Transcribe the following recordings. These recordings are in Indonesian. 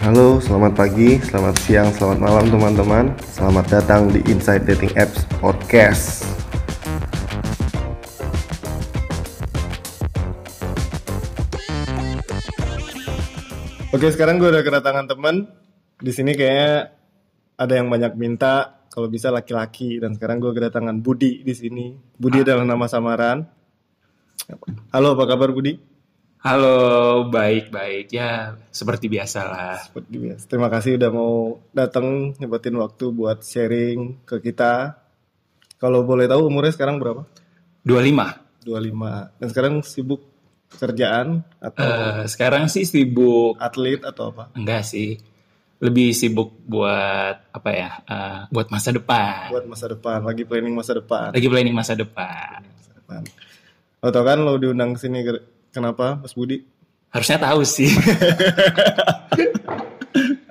Halo, selamat pagi, selamat siang, selamat malam teman-teman. Selamat datang di Inside Dating Apps Podcast. Oke, sekarang gue udah kedatangan teman. Di sini kayaknya ada yang banyak minta kalau bisa laki-laki dan sekarang gue kedatangan Budi di sini. Budi adalah nama samaran. Halo, apa kabar Budi? Halo, baik-baik. Ya, seperti biasa lah. Seperti biasa. Terima kasih udah mau datang nyebutin waktu buat sharing ke kita. Kalau boleh tahu umurnya sekarang berapa? 25. 25. Dan sekarang sibuk kerjaan atau Eh, sekarang sih sibuk, atlet atau apa? enggak sih. Lebih sibuk buat apa ya? eh, buat masa depan. Buat masa depan, lagi planning masa depan. Lagi planning masa depan. Masa depan. Lo tau kan lo diundang ke sini kenapa, Mas Budi? Harusnya tahu sih.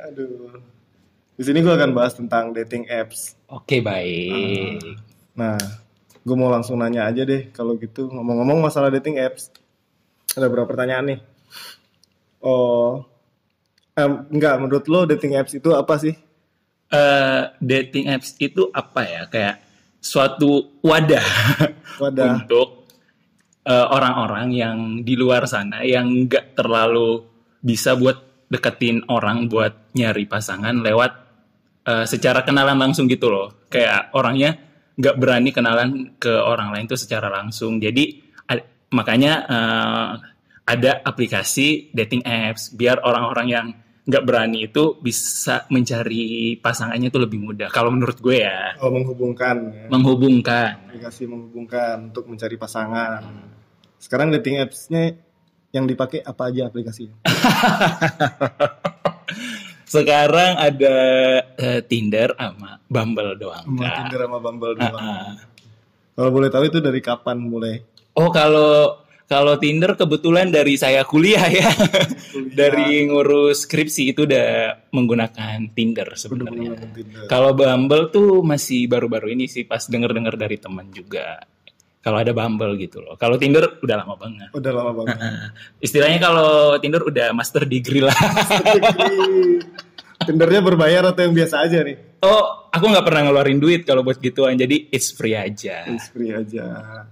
Aduh. Di sini gue akan bahas tentang dating apps. Oke, baik. Nah, gue mau langsung nanya aja deh kalau gitu. Ngomong-ngomong masalah dating apps, ada beberapa pertanyaan nih. Oh, em, enggak, menurut lo dating apps itu apa sih? Eh, dating apps itu apa ya? Kayak suatu wadah Wadah. untuk eh, orang-orang yang di luar sana yang nggak terlalu bisa buat deketin orang buat nyari pasangan lewat eh, secara kenalan langsung gitu loh. Kayak orangnya nggak berani kenalan ke orang lain tuh secara langsung. Jadi makanya eh, ada aplikasi dating apps biar orang-orang yang nggak berani itu bisa mencari pasangannya itu lebih mudah. Kalau menurut gue ya Oh, menghubungkan. Ya. menghubungkan. Aplikasi menghubungkan untuk mencari pasangan. Sekarang dating apps-nya yang dipakai apa aja aplikasinya? Sekarang ada eh, Tinder sama Bumble doang. Sama. Tinder sama Bumble doang. Ah. Kalau boleh tahu itu dari kapan mulai? Oh kalau kalau Tinder kebetulan dari saya kuliah ya, dari ngurus skripsi itu udah menggunakan Tinder sebenarnya. Kalau Bumble tuh masih baru-baru ini sih pas denger-dengar dari teman juga. Kalau ada Bumble gitu loh. Kalau Tinder udah lama banget. Udah lama banget. Istilahnya kalau Tinder udah master degree lah. Tindernya berbayar atau yang biasa aja nih? oh, aku nggak pernah ngeluarin duit kalau buat gituan. Jadi it's free aja. It's free aja.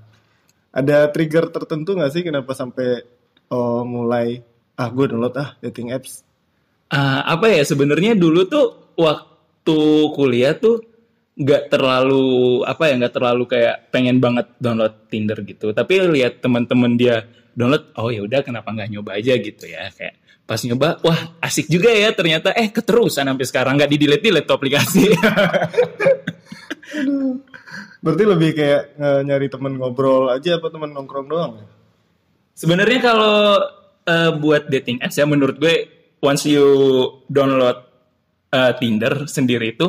Ada trigger tertentu nggak sih kenapa sampai oh, mulai ah gue download ah dating apps? Ah, apa ya sebenarnya dulu tuh waktu kuliah tuh nggak terlalu apa ya nggak terlalu kayak pengen banget download Tinder gitu. Tapi lihat teman-teman dia download oh ya udah kenapa nggak nyoba aja gitu ya. Kayak pas nyoba wah asik juga ya ternyata. Eh keterusan sampai sekarang nggak di delete delete aplikasi Berarti lebih kayak eh, nyari temen ngobrol aja apa temen nongkrong doang? ya? Sebenarnya kalau eh, buat dating apps ya menurut gue once you download eh, Tinder sendiri itu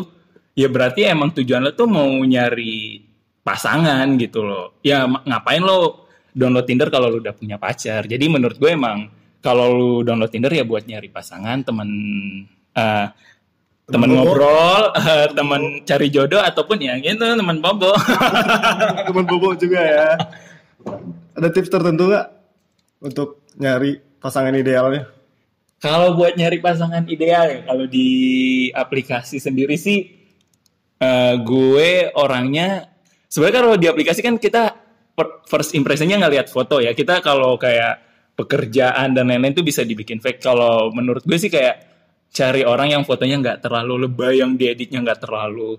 ya berarti emang tujuan lo tuh mau nyari pasangan gitu loh. Ya ngapain lo download Tinder kalau lo udah punya pacar. Jadi menurut gue emang kalau lo download Tinder ya buat nyari pasangan, temen eh, temen bobo. ngobrol, eh, temen cari jodoh ataupun ya gitu temen bobo. temen bobo juga ya. Ada tips tertentu nggak untuk nyari pasangan idealnya? Kalau buat nyari pasangan ideal ya, kalau di aplikasi sendiri sih, eh, gue orangnya sebenarnya kalau di aplikasi kan kita first impressionnya nggak lihat foto ya. Kita kalau kayak pekerjaan dan lain-lain tuh bisa dibikin fake. Kalau menurut gue sih kayak cari orang yang fotonya nggak terlalu lebay, yang dieditnya nggak terlalu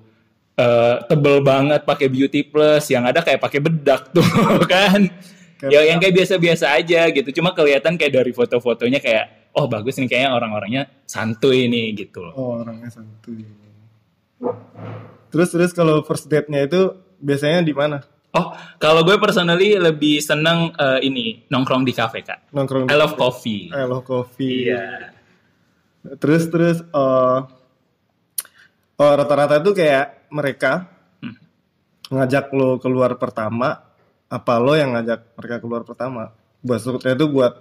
eh, tebel banget pakai beauty plus, yang ada kayak pakai bedak tuh kan. Kayak- Ya yang kayak biasa-biasa aja gitu. Cuma kelihatan kayak dari foto-fotonya kayak oh bagus nih kayaknya orang-orangnya santuy nih gitu loh. Oh orangnya santuy. Terus terus kalau first date-nya itu biasanya di mana? Oh, kalau gue personally lebih seneng eh, ini nongkrong di kafe kak. Nongkrong I love coffee. I love coffee. Iya. Terus terus eh oh rata-rata itu kayak mereka Hmm. ngajak lo keluar pertama, apa lo yang ngajak mereka keluar pertama? Maksudnya itu buat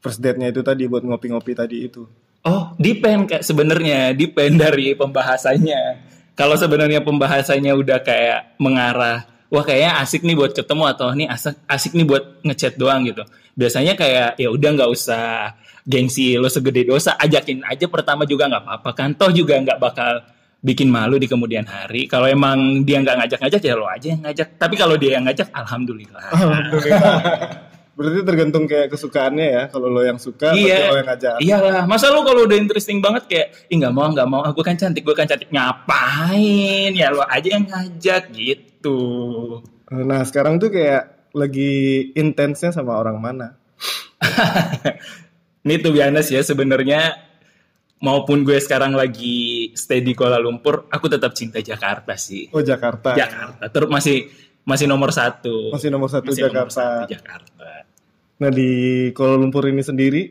first date-nya itu tadi buat ngopi-ngopi tadi itu. Oh, depend kayak sebenarnya depend dari pembahasannya. Kalau sebenarnya pembahasannya udah kayak mengarah, wah kayaknya asik nih buat ketemu atau nih asik, asik nih buat ngechat doang gitu. Biasanya kayak ya udah nggak usah gengsi lo segede dosa ajakin aja pertama juga nggak apa-apa kan toh juga nggak bakal bikin malu di kemudian hari kalau emang dia nggak ngajak-ngajak ya lo aja yang ngajak tapi kalau dia yang ngajak alhamdulillah Alhamdulillah. Berarti tergantung kayak kesukaannya ya. Kalau lo yang suka, Iya. lo yang ngajak. Iyalah, masa lu kalau udah interesting banget kayak, ih nggak mau nggak mau, aku kan cantik, gue kan cantik, ngapain? Ya lo aja yang ngajak gitu. Nah sekarang tuh kayak lagi intensnya sama orang mana? Ini tuh biasa ya sebenarnya maupun gue sekarang lagi stay di Kuala Lumpur, aku tetap cinta Jakarta sih. Oh Jakarta. Jakarta, terus masih masih nomor satu. Masih nomor satu Masih nomor Jakarta. satu Jakarta. Nah di Kuala Lumpur ini sendiri,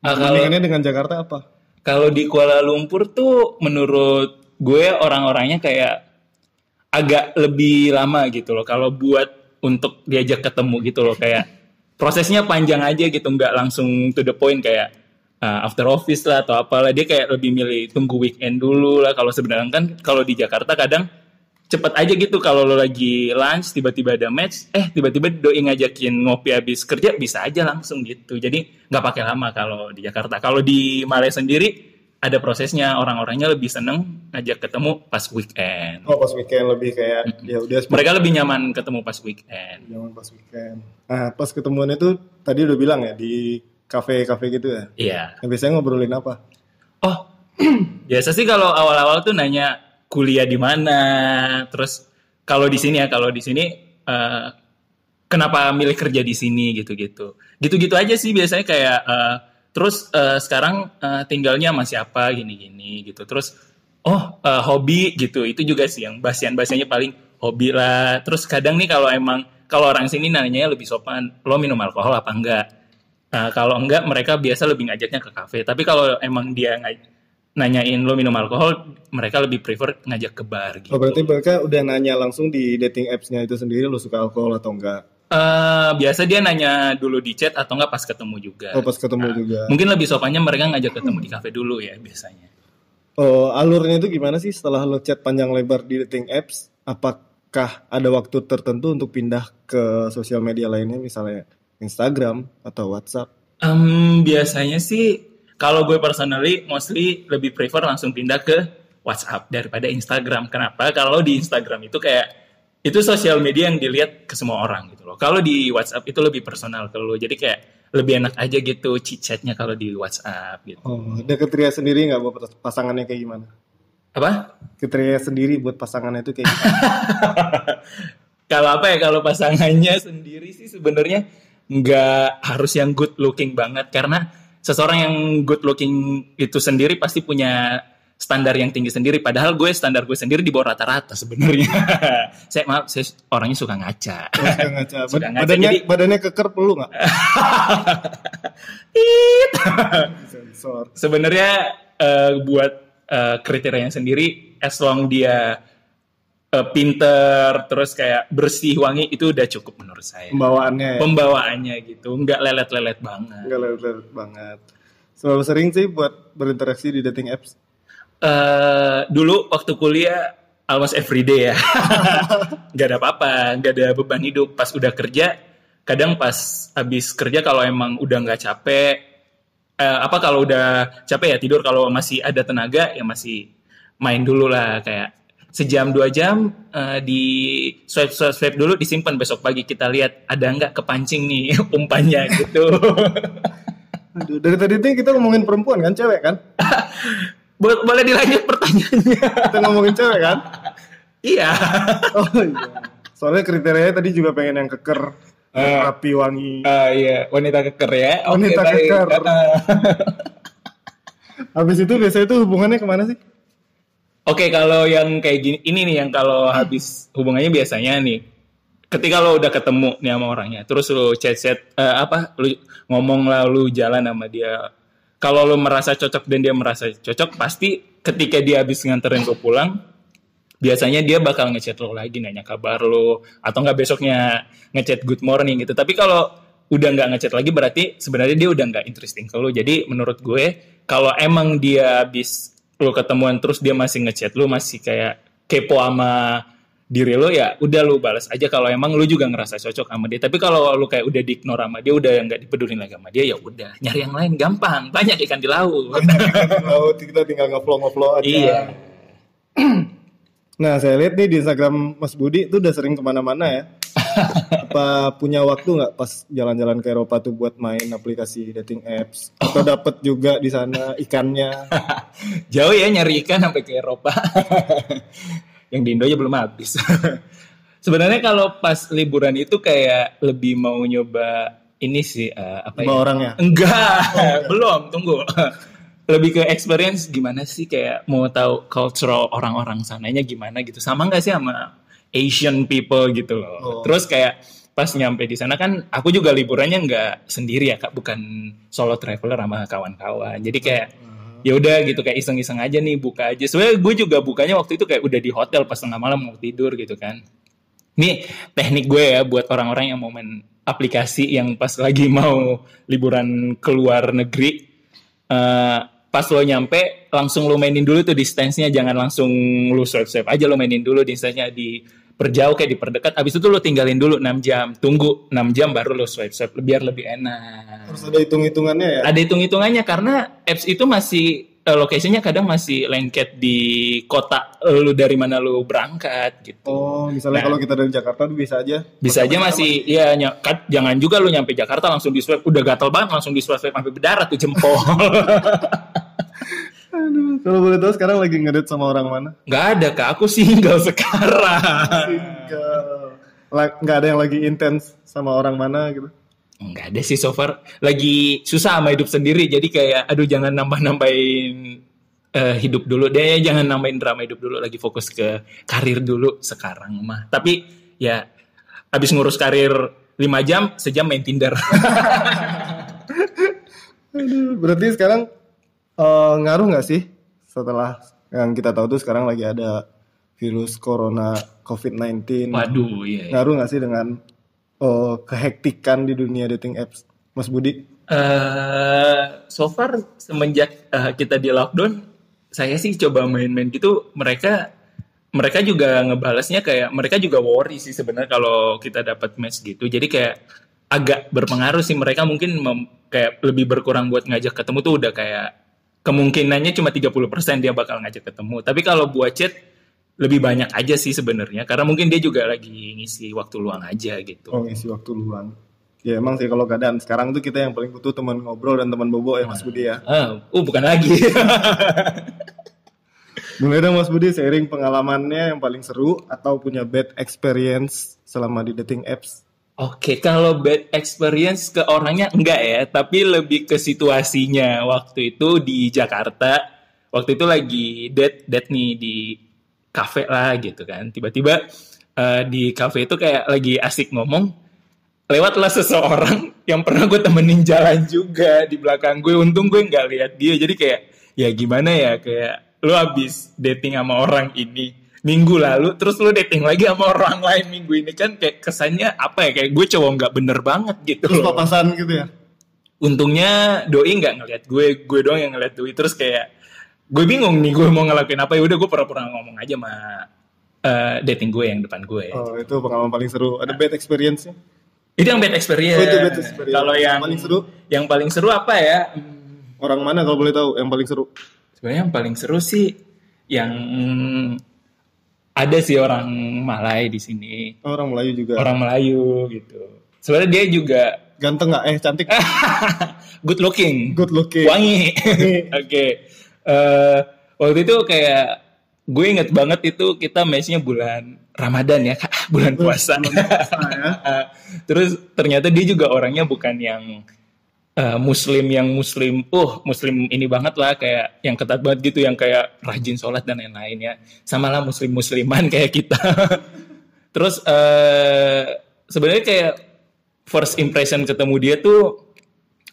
Ah, kalau dengan Jakarta apa? kalau di Kuala Lumpur tuh menurut gue orang-orangnya kayak agak lebih lama gitu loh kalau buat untuk diajak ketemu gitu loh. Kayak prosesnya panjang aja gitu nggak langsung to the point kayak uh, after office lah atau apalah. Dia kayak lebih milih tunggu weekend dulu lah. Kalau sebenarnya kan kalau di Jakarta kadang cepet aja gitu kalau lo lagi lunch tiba-tiba ada match eh tiba-tiba doi ngajakin ngopi habis kerja bisa aja langsung gitu. Jadi nggak pakai lama kalau di Jakarta. Kalau di Malaysia sendiri ada prosesnya orang-orangnya lebih seneng ngajak ketemu pas weekend Oh pas weekend lebih kayak ya udah mereka lebih nyaman ketemu pas weekend jangan pas weekend. Nah pas ketemuan itu tadi udah bilang ya di kafe-kafe gitu ya. iya Nah, biasanya ngobrolin apa? Oh, biasa sih kalau awal-awal tuh nanya kuliah di mana, terus kalau di sini ya, kalau di sini eh, kenapa milih kerja di sini gitu-gitu. Gitu-gitu aja sih biasanya kayak eh, terus eh, sekarang eh, tinggalnya sama siapa gini-gini gitu. Terus oh eh, hobi gitu. Itu juga sih yang basian-basiannya paling hobi lah. Terus kadang nih kalau emang kalau orang sini nanyanya lebih sopan, lo minum alkohol apa enggak? Nah, kalau enggak mereka biasa lebih ngajaknya ke kafe. Tapi kalau emang dia ngaj- nanyain lo minum alkohol, mereka lebih prefer ngajak ke bar gitu. Oh berarti mereka udah nanya langsung di dating apps-nya itu sendiri lo suka alkohol atau enggak? Eh, biasa dia nanya dulu di chat atau enggak pas ketemu juga. Oh pas ketemu juga. Mungkin lebih sopannya mereka ngajak ketemu di kafe dulu ya biasanya. Oh alurnya itu gimana sih setelah lo chat panjang lebar di dating apps? Apakah ada waktu tertentu untuk pindah ke sosial media lainnya misalnya Instagram atau WhatsApp? Em, biasanya sih kalau gue personally mostly lebih prefer langsung pindah ke WhatsApp daripada Instagram. Kenapa? Kalau di Instagram itu kayak itu sosial media yang dilihat ke semua orang gitu loh. Kalau di WhatsApp itu lebih personal ke lo. Jadi kayak lebih enak aja gitu chit-chatnya kalau di WhatsApp gitu. Oh ada kriteria sendiri nggak buat pasangannya kayak gimana? Apa? Kriteria sendiri buat pasangannya itu kayak gimana? Kalau apa ya kalau pasangannya sendiri sih sebenarnya nggak harus yang good looking banget karena seseorang yang good looking itu sendiri pasti punya standar yang tinggi sendiri padahal gue standar gue sendiri di bawah rata-rata sebenarnya saya maaf saya orangnya suka ngaca Oh, suka ngaca. Suka ngaca, badannya jadi- badannya keker perlu nggak? Sebenarnya eh, buat eh, kriterianya sendiri as long dia eh, pinter terus kayak bersih wangi itu udah cukup menurut saya Pembawaannya ya. pembawaannya gitu nggak lelet-lelet banget Enggak lelet banget. Seberapa sering sih buat berinteraksi di dating apps? Eh dulu waktu kuliah almost every day ya. nggak ada apa-apa, nggak ada beban hidup. Pas udah kerja, kadang pas habis kerja kalau emang udah nggak capek, eh, apa kalau udah capek ya tidur. Kalau masih ada tenaga ya masih main dulu lah kayak sejam dua jam eh, di swipe swipe swipe dulu disimpan besok pagi kita lihat ada nggak kepancing nih umpannya gitu. Aduh, dari tadi tuh kita ngomongin perempuan kan, cewek kan? Bo- Boleh dilanjut pertanyaannya? Kita ngomongin cewek kan? iya. Oh iya. Soalnya kriterianya tadi juga pengen yang keker, yang Eh. rapi, wangi. Ah iya, wanita keker ya. Oke, Wanita baik. keker. Ah. Habis itu biasanya itu hubungannya ke mana sih? Oke, kalau yang kayak gini, ini nih yang kalau habis hubungannya biasanya nih, ketika lo udah ketemu nih sama orangnya, terus lo chat-chat eh, apa, lo ngomong lah, lo jalan sama dia. Kalau lo merasa cocok dan dia merasa cocok, pasti ketika dia habis nganterin lo pulang, biasanya dia bakal ngechat lo lagi nanya kabar lo atau nggak besoknya ngechat good morning gitu. Tapi kalau udah nggak ngechat lagi berarti sebenarnya dia udah nggak interesting ke lo. Jadi menurut gue kalau emang dia habis lo ketemuan terus dia masih ngechat lo masih kayak kepo sama diri lo ya udah lu balas aja kalau emang lu juga ngerasa cocok sama dia. Tapi kalau lu kayak udah diignore sama dia udah nggak dipedulin lagi sama dia ya udah. Nyari yang lain gampang. Banyak ikan di laut. Laut. Kita tinggal ngeflow ngeflow aja. Iya. Nah saya lihat nih di Instagram Mas Budi tuh udah sering ke mana-mana ya. Apa punya waktu nggak pas jalan-jalan ke Eropa tuh buat main aplikasi dating apps? Atau dapat juga di sana ikannya? Jauh ya nyari ikan sampai ke Eropa yang di Indo aja belum habis. Sebenarnya kalau pas liburan itu kayak lebih mau nyoba ini sih eh, apa ya? orang ya? Enggak belum tunggu. Lebih ke experience gimana sih kayak mau tahu cultural orang-orang sananya gimana gitu. Sama nggak sih sama Asian people gitu loh. Oh. terus kayak pas nyampe di sana kan aku juga liburannya nggak sendiri ya kak. Bukan solo traveler sama kawan-kawan. Jadi kayak ya udah gitu kayak iseng-iseng aja nih buka aja. Sebenarnya gue juga bukanya waktu itu kayak udah di hotel pas tengah malam mau tidur gitu kan. Ini teknik gue ya buat orang-orang yang mau main aplikasi yang pas lagi mau liburan ke luar negeri. Eh, pas lo nyampe langsung lo mainin dulu tuh distance-nya. Jangan langsung lo swipe-swipe aja lo mainin dulu distance-nya di perjauh kayak diperdekat abis itu lo tinggalin dulu 6 jam tunggu 6 jam baru lo swipe-swipe biar lebih enak harus ada hitung-hitungannya ya ada hitung-hitungannya karena apps itu masih eh, location-nya kadang masih lengket di kota lu dari mana lu berangkat gitu. oh misalnya Nah. kalau kita dari Jakarta tuh bisa aja Bisa aja masih ya ny- kan jangan juga lu nyampe Jakarta langsung di swipe udah gatel banget langsung di swipe sampai berdarah tuh jempol. Aduh, kalau boleh tahu sekarang lagi ngedate sama orang mana nggak ada kak aku single sekarang. Single. Nggak ada yang lagi intens sama orang mana gitu Nggak ada sih so far. Lagi susah sama hidup sendiri. Jadi kayak, aduh jangan nambah-nambahin eh, hidup dulu deh. Jangan nambahin drama hidup dulu. Lagi fokus ke karir dulu sekarang mah. Tapi ya, habis ngurus karir 5 jam, sejam main Tinder. Aduh, berarti sekarang eh, ngaruh nggak sih setelah yang kita tahu tuh sekarang lagi ada virus corona COVID-19 Waduh, iya. iya. ngaruh nggak sih dengan eh, kehektikan di dunia dating apps Mas Budi eh so far semenjak eh, kita di lockdown, saya sih coba main-main gitu. Mereka mereka juga ngebalasnya kayak mereka juga worry sih sebenarnya kalau kita dapat match gitu. Jadi kayak agak berpengaruh sih mereka mungkin mem- kayak lebih berkurang buat ngajak ketemu tuh udah kayak kemungkinannya cuma 30% dia bakal ngajak ketemu. Tapi kalau buat chat lebih banyak aja sih sebenarnya karena mungkin dia juga lagi ngisi waktu luang aja gitu. oh ngisi waktu luang ya emang sih kalau keadaan sekarang tuh kita yang paling butuh teman ngobrol dan teman bobo ya Mas Budi ya Ah, oh bukan lagi. mulai dong Mas Budi sharing pengalamannya yang paling seru atau punya bad experience selama di dating apps Oke, kalau bad experience ke orangnya enggak ya, tapi lebih ke situasinya. Waktu itu di Jakarta, waktu itu lagi date date nih di cafe lah gitu kan. Tiba-tiba eh, di cafe itu kayak lagi asik ngomong, lewatlah seseorang yang pernah gue temenin jalan juga di belakang gue. Untung gue nggak lihat dia, jadi kayak ya gimana ya kayak lu habis dating sama orang ini minggu lalu terus lu dating lagi sama orang lain minggu ini kan kayak kesannya apa ya? Kayak gue cowok nggak bener banget gitu. Terus loh. papasan gitu ya? Untungnya doi nggak ngeliat gue gue doang yang ngeliat doi. Terus kayak gue bingung nih gue mau ngelakuin apa. Ya udah gue pura-pura ngomong aja sama eh, dating gue yang depan gue. Oh itu pengalaman paling seru. Ada bad experience nya itu yang bad experience, Oh, itu bad experience. kalau yang Paling seru? yang paling seru apa ya? Orang mana kalau boleh tahu yang paling seru? Sebenarnya yang paling seru sih yang ada sih orang Malay di sini. Oh, orang Melayu juga. Orang Melayu gitu. Sebenarnya dia juga ganteng nggak? Eh cantik. Good looking. Good looking. Wangi. Oke. Eh, waktu itu kayak gue inget banget itu kita matchnya bulan Ramadan ya Kak. bulan puasa ya. terus ternyata dia juga orangnya bukan yang eh, muslim yang muslim uh muslim ini banget lah kayak yang ketat banget gitu yang kayak rajin sholat dan lain-lain ya. Sama lah muslim musliman kayak kita. Terus eh sebenarnya kayak first impression ketemu dia tuh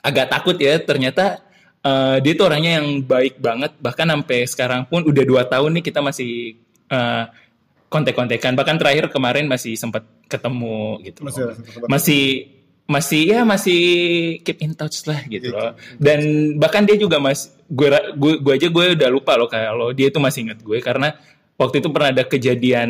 agak takut ya. Ternyata eh, dia tuh orangnya yang baik banget. Bahkan sampai sekarang pun udah dua tahun nih kita masih eh, kontek-kontekan. Bahkan terakhir kemarin masih sempat ketemu gitu. Masih masih masih ya masih keep in touch lah gitu Iya, loh dan bahkan dia juga mas gue gue gue aja gue udah lupa loh kalau dia tuh masih inget gue karena waktu itu pernah ada kejadian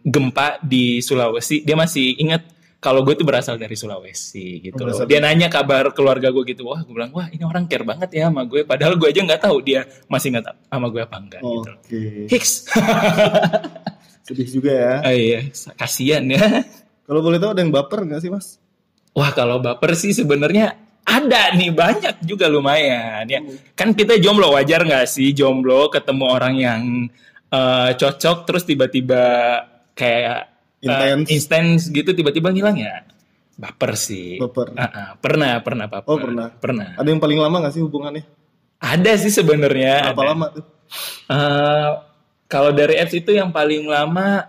gempa di Sulawesi. Dia masih ingat kalau gue tuh berasal dari Sulawesi gitu Oh, loh. Dia nanya kabar keluarga gue gitu. Wah, gue bilang, wah ini orang care banget ya sama gue. Padahal gue aja nggak tahu dia masih ingat sama gue apa enggak gitu. loh. Oke. Hiks. Sedih juga ya. Ah, iya, kasihan ya. Kalau boleh tahu ada yang baper nggak sih mas? Wah, kalau baper sih sebenarnya ada nih banyak juga lumayan ya. Kan kita jomblo wajar nggak sih jomblo ketemu orang yang eh, cocok terus tiba-tiba kayak eh, Intens. intens gitu tiba-tiba ngilang ya. Baper sih. Baper. Ah, ah, pernah, pernah baper. Oh, pernah. Pernah. Ada yang paling lama nggak sih hubungannya? Ada sih sebenarnya. Berapa ada. lama tuh? Eh, kalau dari apps itu yang paling lama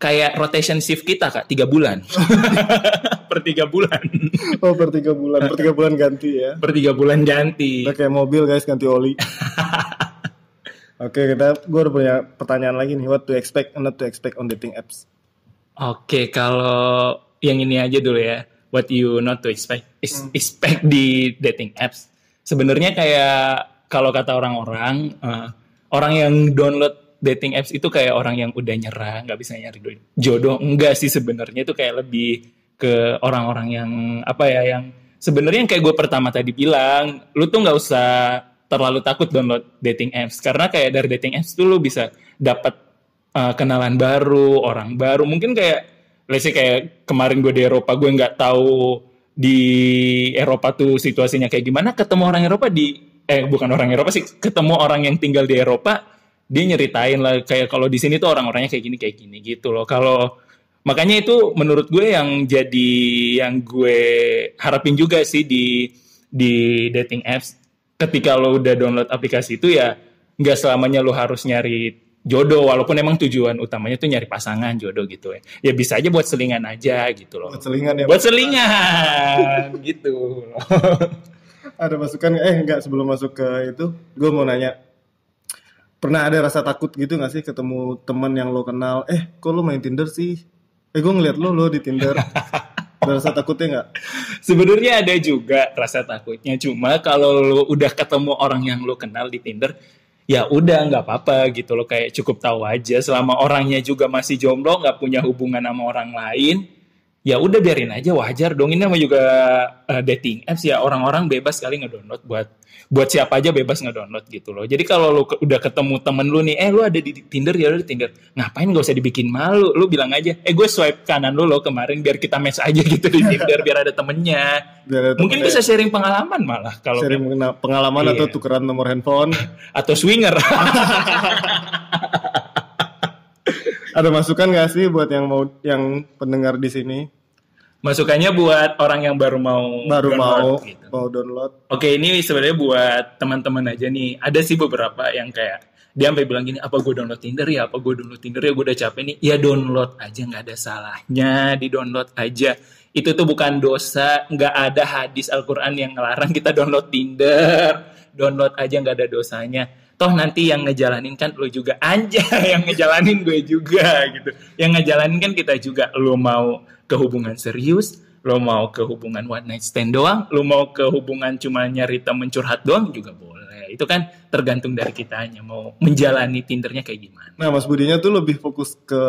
kayak rotation shift kita kak tiga bulan per tiga bulan Oh per tiga bulan, per tiga bulan ganti ya. per tiga bulan ganti Udah kayak mobil guys ganti oli. Oke kita, gue udah punya pertanyaan lagi nih. What to expect and not to expect on dating apps? Oke, kalau yang ini aja dulu ya. What you not to expect is- expect di dating apps. Sebenarnya kayak kalau kata orang-orang, eh, orang yang download dating apps itu kayak orang yang udah nyerah, nggak bisa nyari do- jodoh. Enggak sih sebenarnya itu kayak lebih ke orang-orang yang apa ya, yang sebenarnya yang kayak gue pertama tadi bilang, lu tuh nggak usah terlalu takut download dating apps karena kayak dari dating apps tuh lu bisa dapat uh, kenalan baru, orang baru. Mungkin kayak, let's say kayak kemarin gue di Eropa, gue nggak tahu di Eropa tuh situasinya kayak gimana. Ketemu orang Eropa di, eh bukan orang Eropa sih, ketemu orang yang tinggal di Eropa, dia nyeritain lah kayak kalau di sini tuh orang-orangnya kayak gini kayak gini gitu loh. Kalau makanya itu menurut gue yang jadi yang gue harapin juga sih di di dating apps ketika lo udah download aplikasi itu ya nggak selamanya lo harus nyari jodoh walaupun emang tujuan utamanya tuh nyari pasangan jodoh gitu ya ya bisa aja buat selingan aja gitu loh Buat selingan ya. buat selingan gitu loh. Ada masukan nggak? Eh enggak sebelum masuk ke itu, gue mau nanya. Pernah ada rasa takut gitu gak sih ketemu teman yang lo kenal? Eh, kok lo main Tinder sih? Eh, gue ngeliat lo lo di Tinder. Ada rasa takutnya nggak? Sebenarnya ada juga rasa takutnya, cuma kalau lu udah ketemu orang yang lu kenal di Tinder, ya udah nggak apa-apa gitu loh, kayak cukup tahu aja. Selama orangnya juga masih jomblo, nggak punya hubungan sama orang lain, ya udah biarin aja wajar dong. Ini namanya juga eh, dating apps ya orang-orang bebas sekali ngedownload buat buat siapa aja bebas ngedownload gitu loh. Jadi kalau lu ke- udah ketemu temen lu nih, eh lu ada di Tinder ya udah di Tinder, ngapain gak usah dibikin malu? Lu bilang aja, eh gue swipe kanan lu loh kemarin biar kita match aja gitu di Tinder biar ada temennya. Biar ada Mungkin temennya. bisa sharing pengalaman malah kalau sharing pengalaman Iya. atau tukeran nomor handphone. atau swinger. Ada masukan gak sih buat yang mau yang pendengar di sini Masukannya buat orang yang baru mau baru mau download gitu. mau download? Oke, ini sebenarnya buat teman-teman aja nih. Ada sih beberapa yang kayak dia sampai bilang gini, apa gue download Tinder ya? Apa gue download Tinder ya? Gue udah capek nih. Ya download aja, nggak ada salahnya. Di download aja. Itu tuh bukan dosa. Nggak ada hadis Al-Quran yang ngelarang kita download Tinder. Download aja nggak ada dosanya. Toh nanti yang ngejalanin kan lo juga aja yang ngejalanin gue juga gitu. Yang ngejalanin kan kita juga. Lo mau ke hubungan serius, lo mau ke hubungan one night stand doang, lo mau ke hubungan cuma nyari temen curhat doang juga boleh. Itu kan tergantung dari kitanya mau menjalani Tindernya kayak gimana. Nah, Mas Budinya tuh lebih fokus ke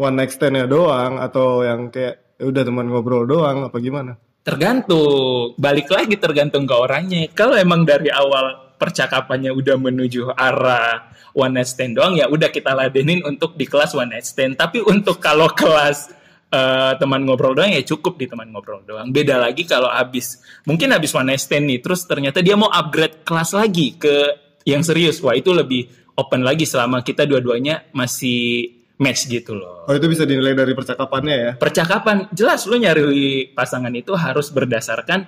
one night stand-nya doang atau yang kayak ya udah teman ngobrol doang apa gimana? Tergantung, balik lagi tergantung ke orangnya. Kalau emang dari awal percakapannya udah menuju arah one night stand doang, ya udah kita ladenin untuk di kelas one night stand. Tapi untuk kalau kelas eh, teman ngobrol doang ya cukup di teman ngobrol doang. Beda lagi kalau habis mungkin habis one night stand nih, terus ternyata dia mau upgrade kelas lagi ke yang serius. Wah itu lebih open lagi selama kita dua-duanya masih match gitu loh Oh, itu bisa dinilai dari percakapannya ya. percakapan jelas lu nyari pasangan itu harus berdasarkan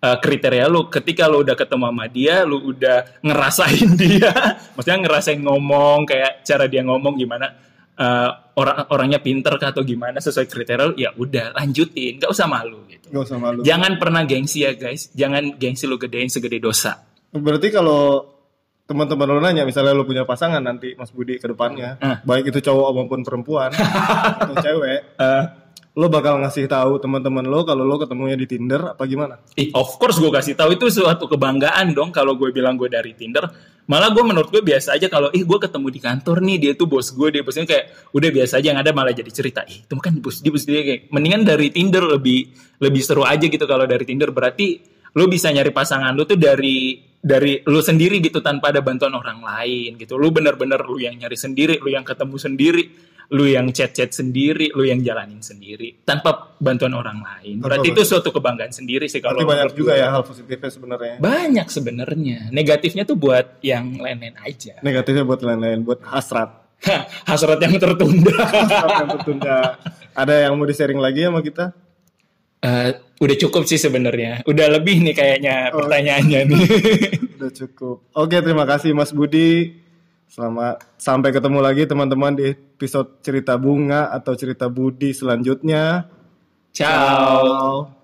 uh, kriteria lu. Ketika lu udah ketemu sama dia lu udah ngerasain dia. Maksudnya ngerasain ngomong kayak cara dia ngomong gimana uh, orang orangnya pinter kah atau gimana sesuai kriteria lu ya udah lanjutin. Nggak usah malu gitu. Gak usah malu. jangan pernah gengsi ya guys. Jangan gengsi lu gedein segede dosa. Berarti kalau teman-teman lo nanya misalnya lo punya pasangan nanti Mas Budi ke depannya, Ah. baik itu cowok maupun perempuan atau cewek, Eh, lo bakal ngasih tahu teman-teman lo kalau lo ketemunya di Tinder apa gimana? Ih, of course gue kasih tahu itu suatu kebanggaan dong kalau gue bilang gue dari Tinder. malah gue menurut gue biasa aja kalau ih gue ketemu di kantor nih dia tuh bos gue dia bosnya kayak udah biasa aja yang ada malah jadi cerita ih itu kan bos dia bos dia kayak mendingan dari Tinder lebih lebih seru aja gitu kalau dari Tinder berarti lu bisa nyari pasangan lu tuh dari dari lu sendiri gitu tanpa ada bantuan orang lain gitu lu bener-bener lu yang nyari sendiri lu yang ketemu sendiri lu yang chat-chat sendiri lu yang jalanin sendiri tanpa bantuan orang lain Tanpa berarti itu suatu kebanggaan sendiri sih kalau Berarti banyak juga ya hal positifnya sebenarnya. Banyak sebenarnya. Negatifnya tuh buat yang lain-lain aja. Negatifnya buat lain-lain, buat hasrat. Hasrat yang tertunda. Hasrat yang tertunda. Ada yang mau di-sharing lagi sama kita? Eh, udah cukup sih sebenarnya. Udah lebih nih kayaknya Oh. pertanyaannya nih. Udah cukup. Oke, terima kasih Mas Budi. Selamat sampai ketemu lagi teman-teman di episode cerita bunga atau cerita Budi selanjutnya. Ciao.